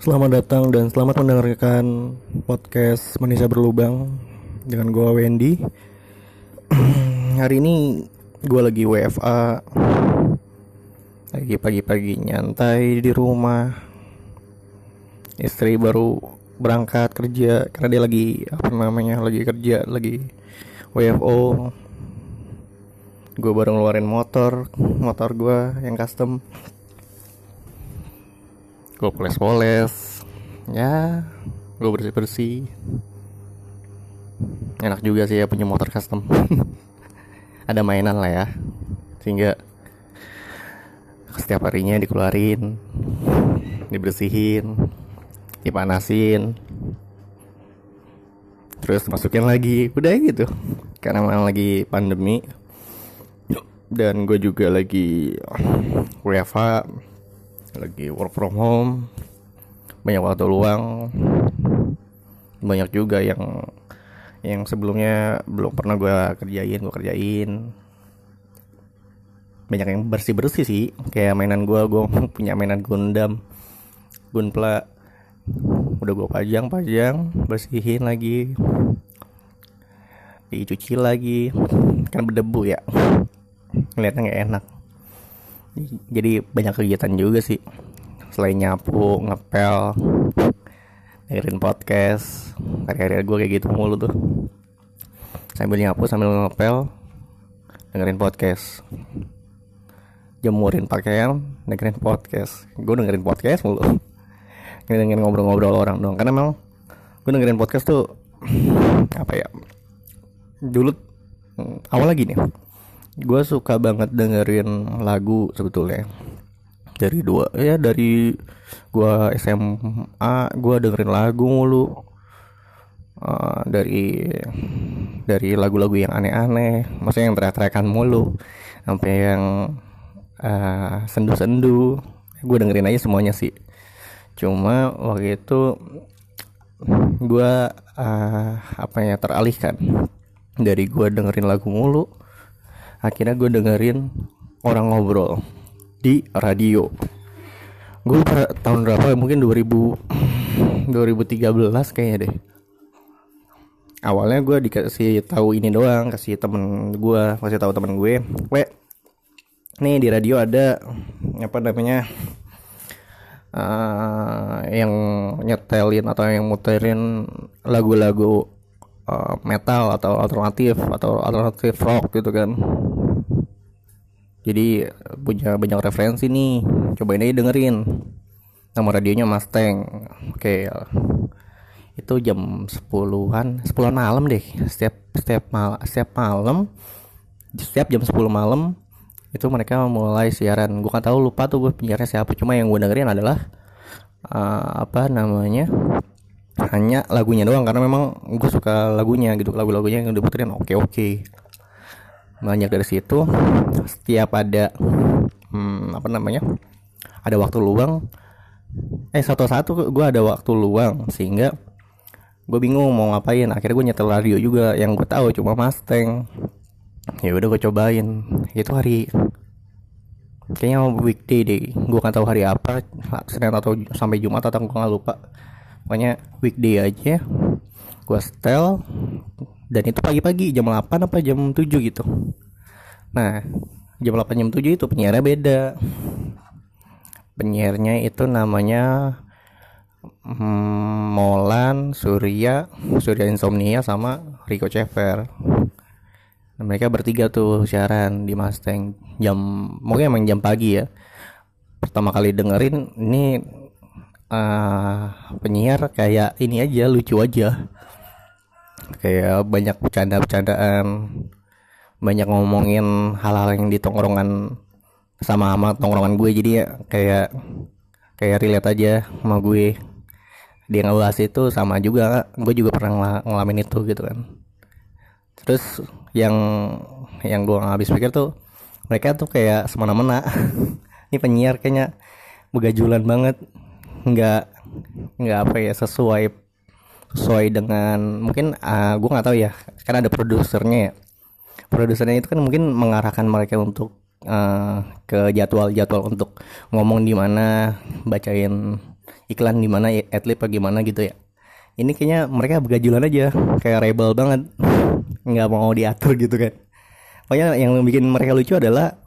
Selamat datang dan selamat mendengarkan podcast Manusia Berlubang dengan gue Wendy. Hari ini gue lagi WFA, lagi pagi-pagi nyantai di rumah. Istri baru berangkat kerja karena dia lagi apa namanya lagi kerja lagi WFO. Gue baru ngeluarin motor, motor gue yang custom gue poles-poles ya gue bersih-bersih. Enak juga sih ya punya motor custom. Ada mainan lah ya sehingga setiap harinya dikeluarin dibersihin dipanasin. Terus masukin lagi udah gitu. Karena memang lagi pandemi. Dan gue juga lagi WFH lagi work from home. Banyak waktu luang. Banyak juga yang yang sebelumnya belum pernah gue kerjain gue kerjain. Banyak yang bersih bersih sih. Kayak mainan gue gue punya mainan Gundam Gunpla. Udah gue pajang pajang bersihin lagi. Dicuci lagi. Kan berdebu ya. Ngeliatnya nggak enak jadi banyak kegiatan juga sih. Selain nyapu ngepel dengerin podcast. Hari-hari gue kayak gitu mulu tuh. Sambil nyapu sambil ngepel dengerin podcast. Jemurin pakaian dengerin podcast. Gue dengerin podcast mulu. Dengerin ngobrol-ngobrol orang dong karena memang gue dengerin podcast tuh apa ya dulu awal lagi nih gue suka banget dengerin lagu sebetulnya. Dari dua ya dari gue SMA gue dengerin lagu mulu. Uh, dari dari lagu-lagu yang aneh-aneh maksudnya yang teriak-teriakan mulu sampai yang uh, sendu-sendu. Gue dengerin aja semuanya sih. Cuma waktu itu gue uh, apa ya teralihkan. Dari gue dengerin lagu mulu akhirnya gue dengerin orang ngobrol di radio. Gue tahun berapa mungkin 2000 2013 kayaknya deh. Awalnya gue dikasih tahu ini doang kasih temen gue kasih tahu temen gue we nih di radio ada apa namanya uh, yang nyetelin atau yang muterin lagu-lagu uh, metal atau alternatif atau alternatif rock gitu kan jadi punya banyak referensi nih. Cobain aja dengerin. Nama radionya Mustang. Oke itu jam 10-an 10 malam deh. Setiap setiap mal setiap malam setiap jam 10 malam itu mereka mulai siaran. Gue kan tahu lupa tuh gue penyiarnya siapa. Cuma yang gue dengerin adalah uh, apa namanya hanya lagunya doang. Karena memang gue suka lagunya gitu. Lagu-lagunya yang diputerin oke oke banyak dari situ. Setiap ada hmm, apa namanya ada waktu luang. Eh satu-satu gue ada waktu luang sehingga gue bingung mau ngapain. Akhirnya gue nyetel radio juga yang gue tahu cuma Mustang. Ya udah gue cobain. Itu hari kayaknya weekday deh. Gue nggak tahu hari apa senin atau sampai jumat atau gue nggak lupa. Pokoknya weekday aja gue setel dan itu pagi-pagi jam 8 apa jam 7 gitu nah jam 8 jam 7 itu penyiarnya beda penyiarnya itu namanya hmm, Molan, Surya, Surya Insomnia sama Rico Cever. Nah, mereka bertiga tuh siaran di Mustang jam mungkin emang jam pagi ya. Pertama kali dengerin ini uh, penyiar kayak ini aja lucu aja. Kayak banyak bercanda-bercandaan, banyak ngomongin hal-hal yang di tongkrongan sama sama tongkrongan gue. Jadi ya kayak kayak relate aja sama gue. Dia ngebahas itu sama juga gue juga pernah ng ngalamin itu gitu kan. Terus yang yang gue nggak habis pikir tuh mereka tuh kayak semena-mena. Ini penyiar kayaknya begajulan banget. Nggak nggak apa ya sesuai sesuai dengan mungkin uh, gue nggak tahu ya karena ada produsernya ya. Produsernya itu kan mungkin mengarahkan mereka untuk uh, ke jadwal-jadwal untuk ngomong di mana bacain iklan di mana atlet apa gimana gitu ya. Ini kayaknya mereka begajulan aja kayak rebel banget nggak mau diatur gitu kan. Pokoknya yang bikin mereka lucu adalah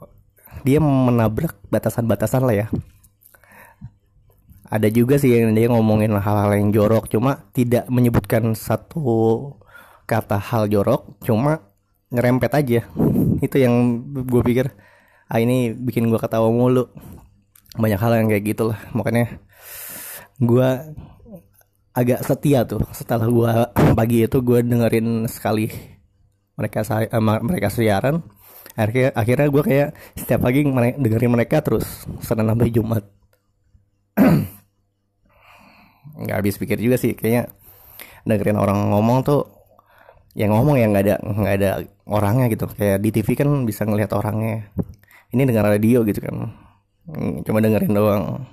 dia menabrak batasan-batasan lah ya ada juga sih yang dia ngomongin hal-hal yang jorok cuma tidak menyebutkan satu kata hal jorok cuma ngerempet aja. Itu yang gue pikir ah ini bikin gue ketawa mulu. Banyak hal yang kayak gitu lah makanya gue agak setia tuh setelah gue pagi itu gue dengerin sekali mereka eh, mereka siaran. Akhirnya akhirnya gue kayak setiap pagi dengerin mereka terus senin sampai jumat nggak habis pikir juga sih kayaknya dengerin orang ngomong tuh yang ngomong ya nggak ada nggak ada orangnya gitu. Kayak di TV kan bisa ngelihat orangnya. Ini dengar radio gitu kan. Hmm, cuma dengerin doang.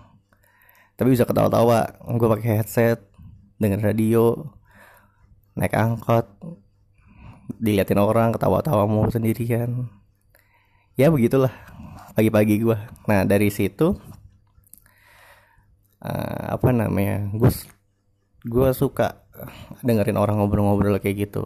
Tapi bisa ketawa-tawa. Gue pakai headset dengerin radio naik angkot diliatin orang ketawa-tawa mau sendiri kan ya begitulah pagi-pagi gue nah dari situ uh, apa namanya gue gue suka dengerin orang ngobrol-ngobrol kayak gitu.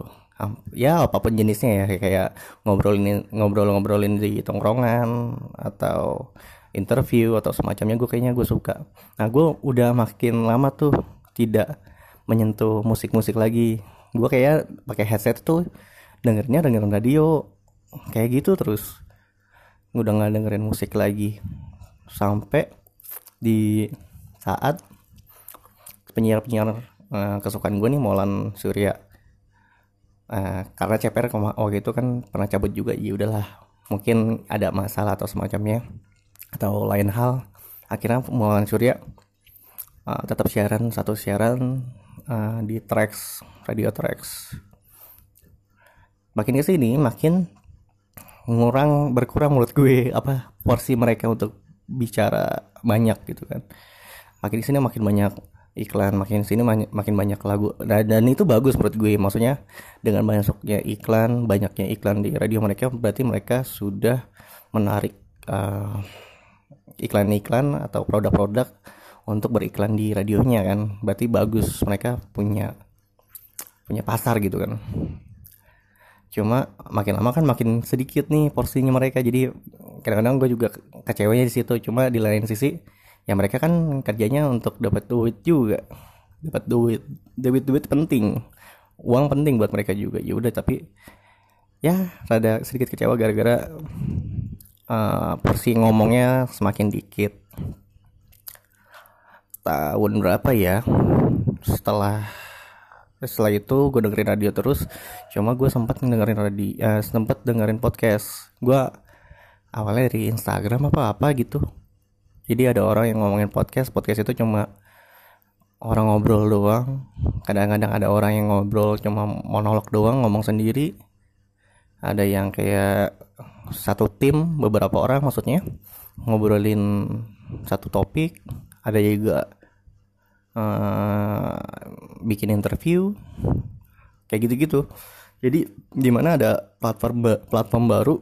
Ya apa pun jenisnya ya kayak ngobrolin ngobrol-ngobrolin di tongkrongan atau interview atau semacamnya gue kayaknya gue suka. Nah gue udah makin lama tuh tidak menyentuh musik-musik lagi. Gue kayak pakai headset tuh dengernya dengerin radio kayak gitu terus. Udah nggak dengerin musik lagi. Sampai di saat penyiar-penyiar uh, kesukaan gue nih Molan Surya. Uh, karena CPR waktu itu kan pernah cabut juga ya udahlah. Mungkin ada masalah atau semacamnya atau lain hal. Akhirnya Mulan Surya uh, tetap siaran satu siaran uh, di tracks radio tracks makin ke sini makin ngurang berkurang menurut gue apa porsi mereka untuk bicara banyak gitu kan makin ke sini makin banyak iklan makin sini makin banyak lagu. Dan, dan itu bagus menurut gue. Maksudnya dengan banyaknya iklan banyaknya iklan di radio mereka berarti mereka sudah menarik uh, iklan-iklan atau produk-produk untuk beriklan di radionya kan? Berarti bagus mereka punya punya pasar gitu kan? Cuma makin lama kan makin sedikit nih porsinya mereka. Jadi kadang-kadang gue juga kecewanya di situ. Cuma di lain sisi ya mereka kan kerjanya untuk dapat duit juga. Dapat duit. Duit duit penting. Uang penting buat mereka juga. Ya udah tapi ya rada sedikit kecewa gara-gara uh, porsi ngomongnya semakin dikit. Tahun berapa ya? Setelah setelah itu gue dengerin radio terus. Cuma gue sempat dengerin radio uh, sempat dengerin podcast. Gue awalnya dari Instagram apa apa gitu jadi ada orang yang ngomongin podcast podcast itu cuma orang ngobrol doang. Kadang-kadang ada orang yang ngobrol cuma monolog doang ngomong sendiri. Ada yang kayak satu tim beberapa orang maksudnya ngobrolin satu topik. Ada juga uh, bikin interview kayak gitu-gitu. Jadi di mana ada platform platform baru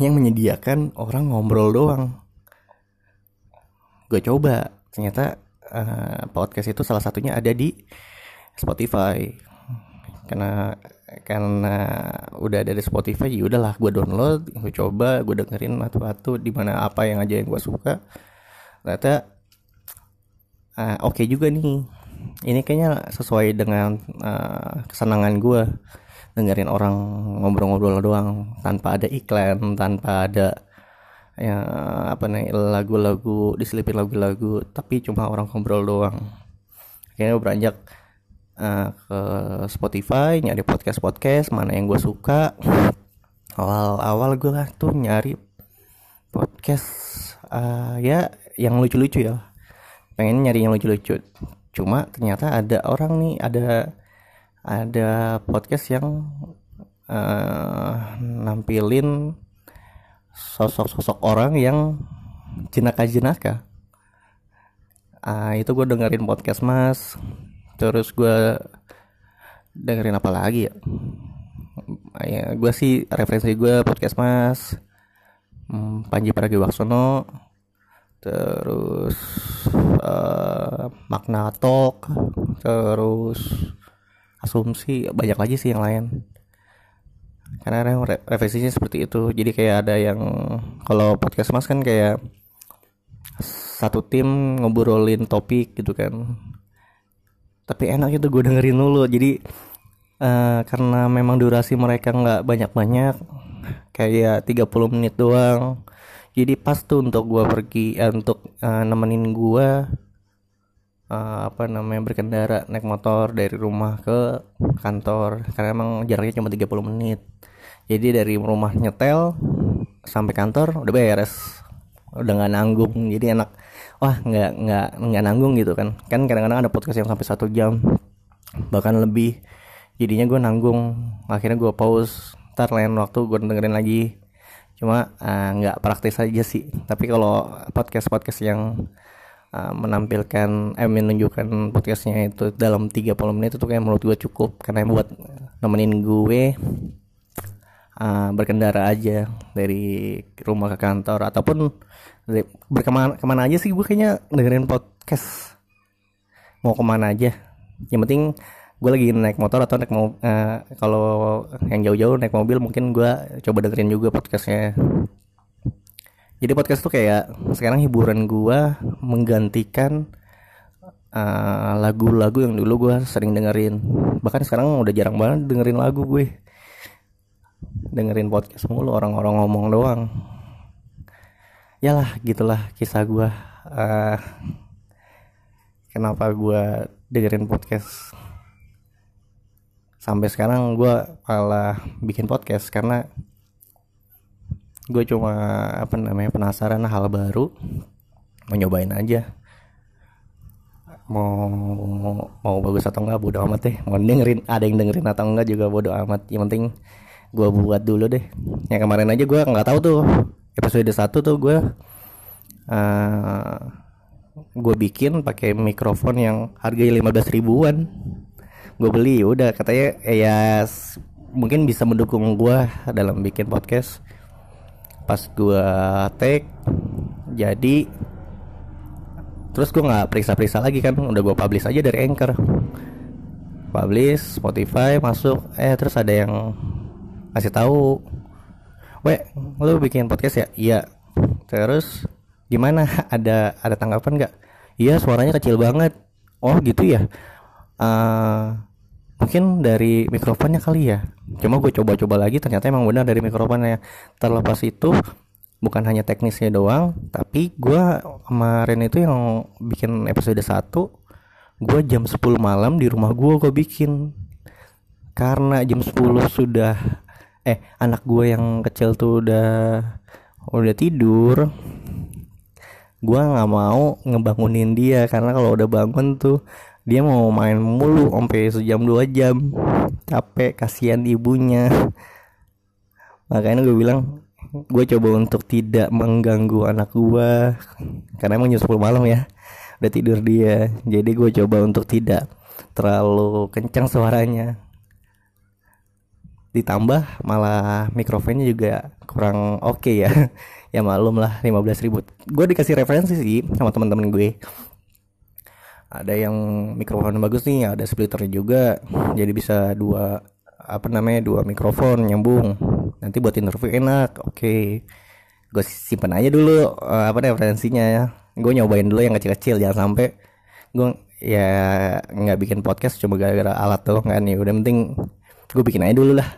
yang menyediakan orang ngobrol doang gue coba. Ternyata uh, podcast itu salah satunya ada di Spotify. Karena karena udah ada di Spotify ya udahlah gue download gue coba gue dengerin satu-satu di mana apa yang aja yang gue suka. Ternyata uh, oke okay juga nih. Ini kayaknya sesuai dengan uh, kesenangan gue dengerin orang ngobrol-ngobrol doang tanpa ada iklan tanpa ada ya apa nih lagu-lagu diselipin lagu-lagu tapi cuma orang ngobrol doang. Akhirnya beranjak uh, ke Spotify nyari podcast podcast mana yang gue suka. Awal-awal gue lah tuh nyari podcast uh, ya yang lucu-lucu ya. Pengen nyari yang lucu-lucu. Cuma ternyata ada orang nih ada ada podcast yang uh, nampilin sosok-sosok orang yang jenaka-jenaka. Ah itu gue dengerin podcast mas. Terus gue dengerin apa lagi ya? Ya gue sih referensi gue podcast mas. Hmm, Panji Pragiwaksono. Terus uh, makna talk. Terus asumsi banyak lagi sih yang lain karena re revisinya seperti itu. Jadi kayak ada yang kalau podcast mas kan kayak satu tim ngobrolin topik gitu kan. Tapi enak itu gue dengerin dulu jadi uh, karena memang durasi mereka nggak banyak-banyak kayak 30 menit doang. Jadi pas tuh untuk gue pergi eh, untuk uh, nemenin gue uh, apa namanya berkendara naik motor dari rumah ke kantor. Karena emang jaraknya cuma 30 menit jadi dari rumah nyetel sampai kantor udah beres. Udah nggak nanggung jadi enak. Wah nggak nggak nggak nanggung gitu kan. Kan kadang-kadang ada podcast yang sampai satu jam bahkan lebih. Jadinya gue nanggung. Akhirnya gue pause. Ntar lain waktu gue dengerin lagi. Cuma uh, nggak praktis aja sih. Tapi kalau podcast podcast yang uh, menampilkan eh menunjukkan podcastnya itu dalam 30 menit itu kayak menurut gue cukup. Karena buat nemenin gue uh, berkendara aja dari rumah ke kantor ataupun berkemana ke mana aja sih gue kayaknya dengerin podcast. Mau ke mana aja. Yang penting gue lagi naik motor atau naik mau uh, kalau yang jauh-jauh naik mobil mungkin gue coba dengerin juga podcastnya. Jadi podcast tuh kayak sekarang hiburan gue menggantikan eh, lagu-lagu uh, yang dulu gue sering dengerin. Bahkan sekarang udah jarang banget dengerin lagu gue dengerin podcast mulu orang-orang ngomong doang. Ya lah gitulah kisah gue uh, kenapa gue dengerin podcast? Sampai sekarang gue malah bikin podcast karena gue cuma apa namanya penasaran hal baru. Mau nyobain aja. Mau mau bagus atau enggak bodo amat deh. Mau dengerin ada yang dengerin atau enggak juga bodo amat. Yang penting gue buat dulu deh. Yang kemarin aja gue nggak tahu tuh. Episode satu tuh gue uh, gue bikin pakai mikrofon yang harganya 15 ribuan. Gue beli udah. Katanya eh, ya mungkin bisa mendukung gue dalam bikin podcast. Pas gue take jadi terus gue nggak periksa-periksa lagi kan. Udah gue publish aja dari anchor. Publish Spotify masuk. Eh terus ada yang kasih tahu Weh, lu bikin podcast ya? Iya. Terus gimana? Ada ada tanggapan nggak? Iya, suaranya kecil banget. Oh, gitu ya. Uh, mungkin dari mikrofonnya kali ya. Cuma gue coba-coba lagi, ternyata emang benar dari mikrofonnya. Terlepas itu, bukan hanya teknisnya doang, tapi gue kemarin itu yang bikin episode 1 gue jam 10 malam di rumah gue gue bikin karena jam 10 sudah eh anak gue yang kecil tuh udah udah tidur. Gue nggak mau ngebangunin dia karena kalau udah bangun tuh dia mau main mulu sampai sejam dua jam. Capek kasihan ibunya. Makanya gue bilang gue coba untuk tidak mengganggu anak gue karena emang jam 10 malam ya udah tidur dia. Jadi gue coba untuk tidak terlalu kencang suaranya ditambah malah mikrofonnya juga kurang oke okay ya. Ya malum lah 15 ribu. Gue dikasih referensi sih sama teman-teman gue. Ada yang mikrofon bagus nih ada splitternya juga. Jadi bisa dua apa namanya dua mikrofon nyambung. Nanti buat interview enak oke. Okay. gue simpan aja dulu uh, apa referensinya ya. Gue nyobain dulu yang kecil-kecil jangan sampai gue ya nggak bikin podcast cuma gara-gara alat tuh kan ya. Udah penting gue bikin aja dulu lah.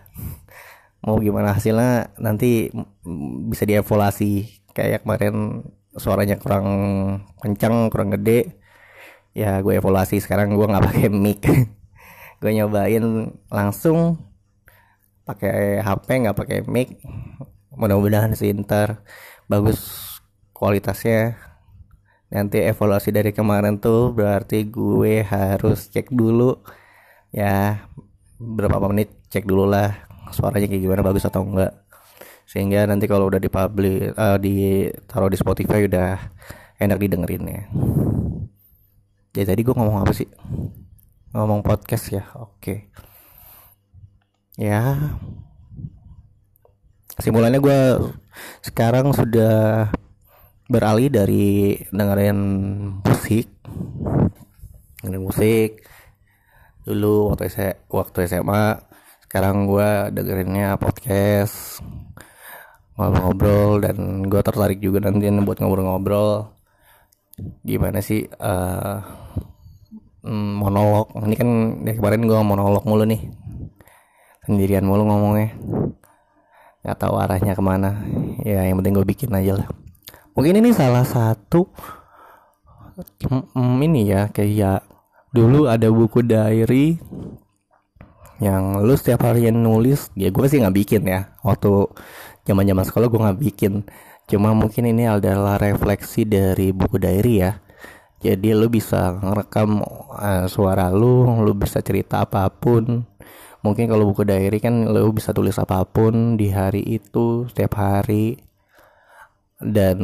Mau gimana hasilnya nanti bisa dievaluasi. Kayak kemarin suaranya kurang kencang kurang gede. Ya gue evaluasi. Sekarang gue nggak pakai mic. Gue nyobain langsung. Pakai HP nggak pakai mic. Mudah-mudahan sih ntar bagus kualitasnya. Nanti evaluasi dari kemarin tuh berarti gue harus cek dulu. Ya berapa menit cek dulu lah suaranya kayak gimana bagus atau enggak. Sehingga nanti kalau udah dipublish uh, di taruh di Spotify udah enak didengerin ya jadi tadi gue ngomong apa sih? Ngomong podcast ya? Oke. Okay. ya. Simulasinya gue sekarang sudah beralih dari dengerin musik dengerin musik dulu waktu SMA, waktu SMA sekarang gue dengerinnya podcast ngobrol-ngobrol dan gue tertarik juga nanti buat ngobrol-ngobrol. Gimana sih uh, monolog? Ini kan dari kemarin gue monolog mulu nih. Sendirian mulu ngomongnya. Nggak tahu arahnya ke mana. Ya yang penting gue bikin aja lah. Mungkin ini salah satu mm, ini ya kayak dulu ada buku diary yang lu setiap hari nulis ya gue sih nggak bikin ya. Waktu zaman zaman sekolah gue nggak bikin. Cuma mungkin ini adalah refleksi dari buku diary ya. Jadi lu bisa ngerekam uh, suara lu lu bisa cerita apa pun. Mungkin kalau buku diary kan lu bisa tulis apa pun di hari itu setiap hari dan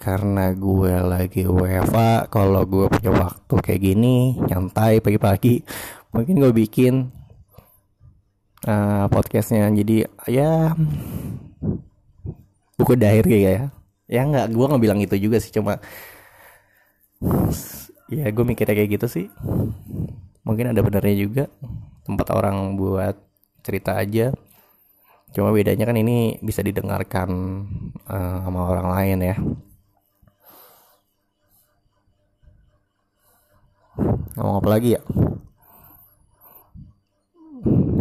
karena gue lagi WFA kalau gue punya waktu kayak gini nyantai pagi-pagi mungkin gue bikin uh, podcastnya. Jadi ya buku diary ya. Ya nggak gue nggak bilang itu juga sih cuma ya gue mikirnya kayak gitu sih. Mungkin ada benernya juga tempat orang buat cerita aja Cuma bedanya kan ini bisa didengarkan uh, sama orang lain ya. Ngomong apa lagi ya?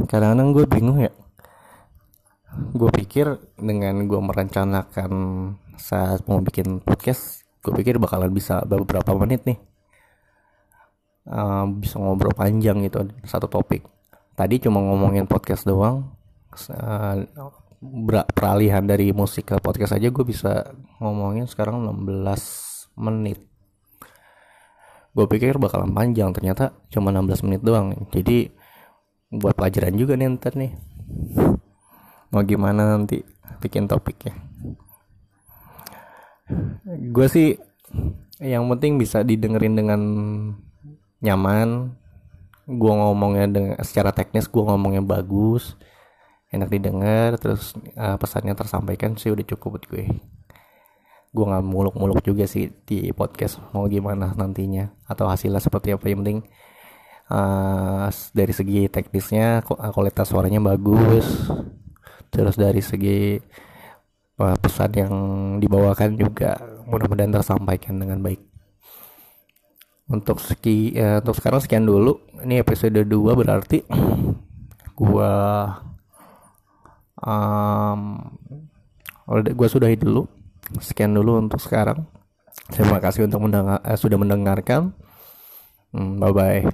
Kadang-kadang gue bingung ya. Gue pikir dengan gue merencanakan saat mau bikin podcast, gue pikir bakalan bisa beberapa menit nih. Uh, bisa ngobrol panjang gitu satu topik. Tadi cuma ngomongin podcast doang, peralihan dari musik ke podcast aja gue bisa ngomongin sekarang 16 menit. Gue pikir bakalan panjang ternyata cuma 16 menit doang. Jadi buat pelajaran juga nih ntar nih. Mau gimana nanti bikin topiknya? Gue sih yang penting bisa didengerin dengan nyaman. Gue ngomongnya dengan secara teknis gue ngomongnya bagus enak didengar terus uh, pesannya tersampaikan sih udah cukup buat gue. Gue nggak muluk-muluk juga sih di podcast mau gimana nantinya atau hasilnya seperti apa. Yang penting uh, dari segi teknisnya kualitas suaranya bagus. Terus dari segi uh, pesan yang dibawakan juga mudah-mudahan tersampaikan dengan baik. Untuk seki uh, untuk sekarang sekian dulu. Ini episode 2 berarti. Gua um, gue sudahi dulu. Sekian dulu untuk sekarang. Terima kasih untuk mendengar, eh, sudah mendengarkan. Hmm, bye bye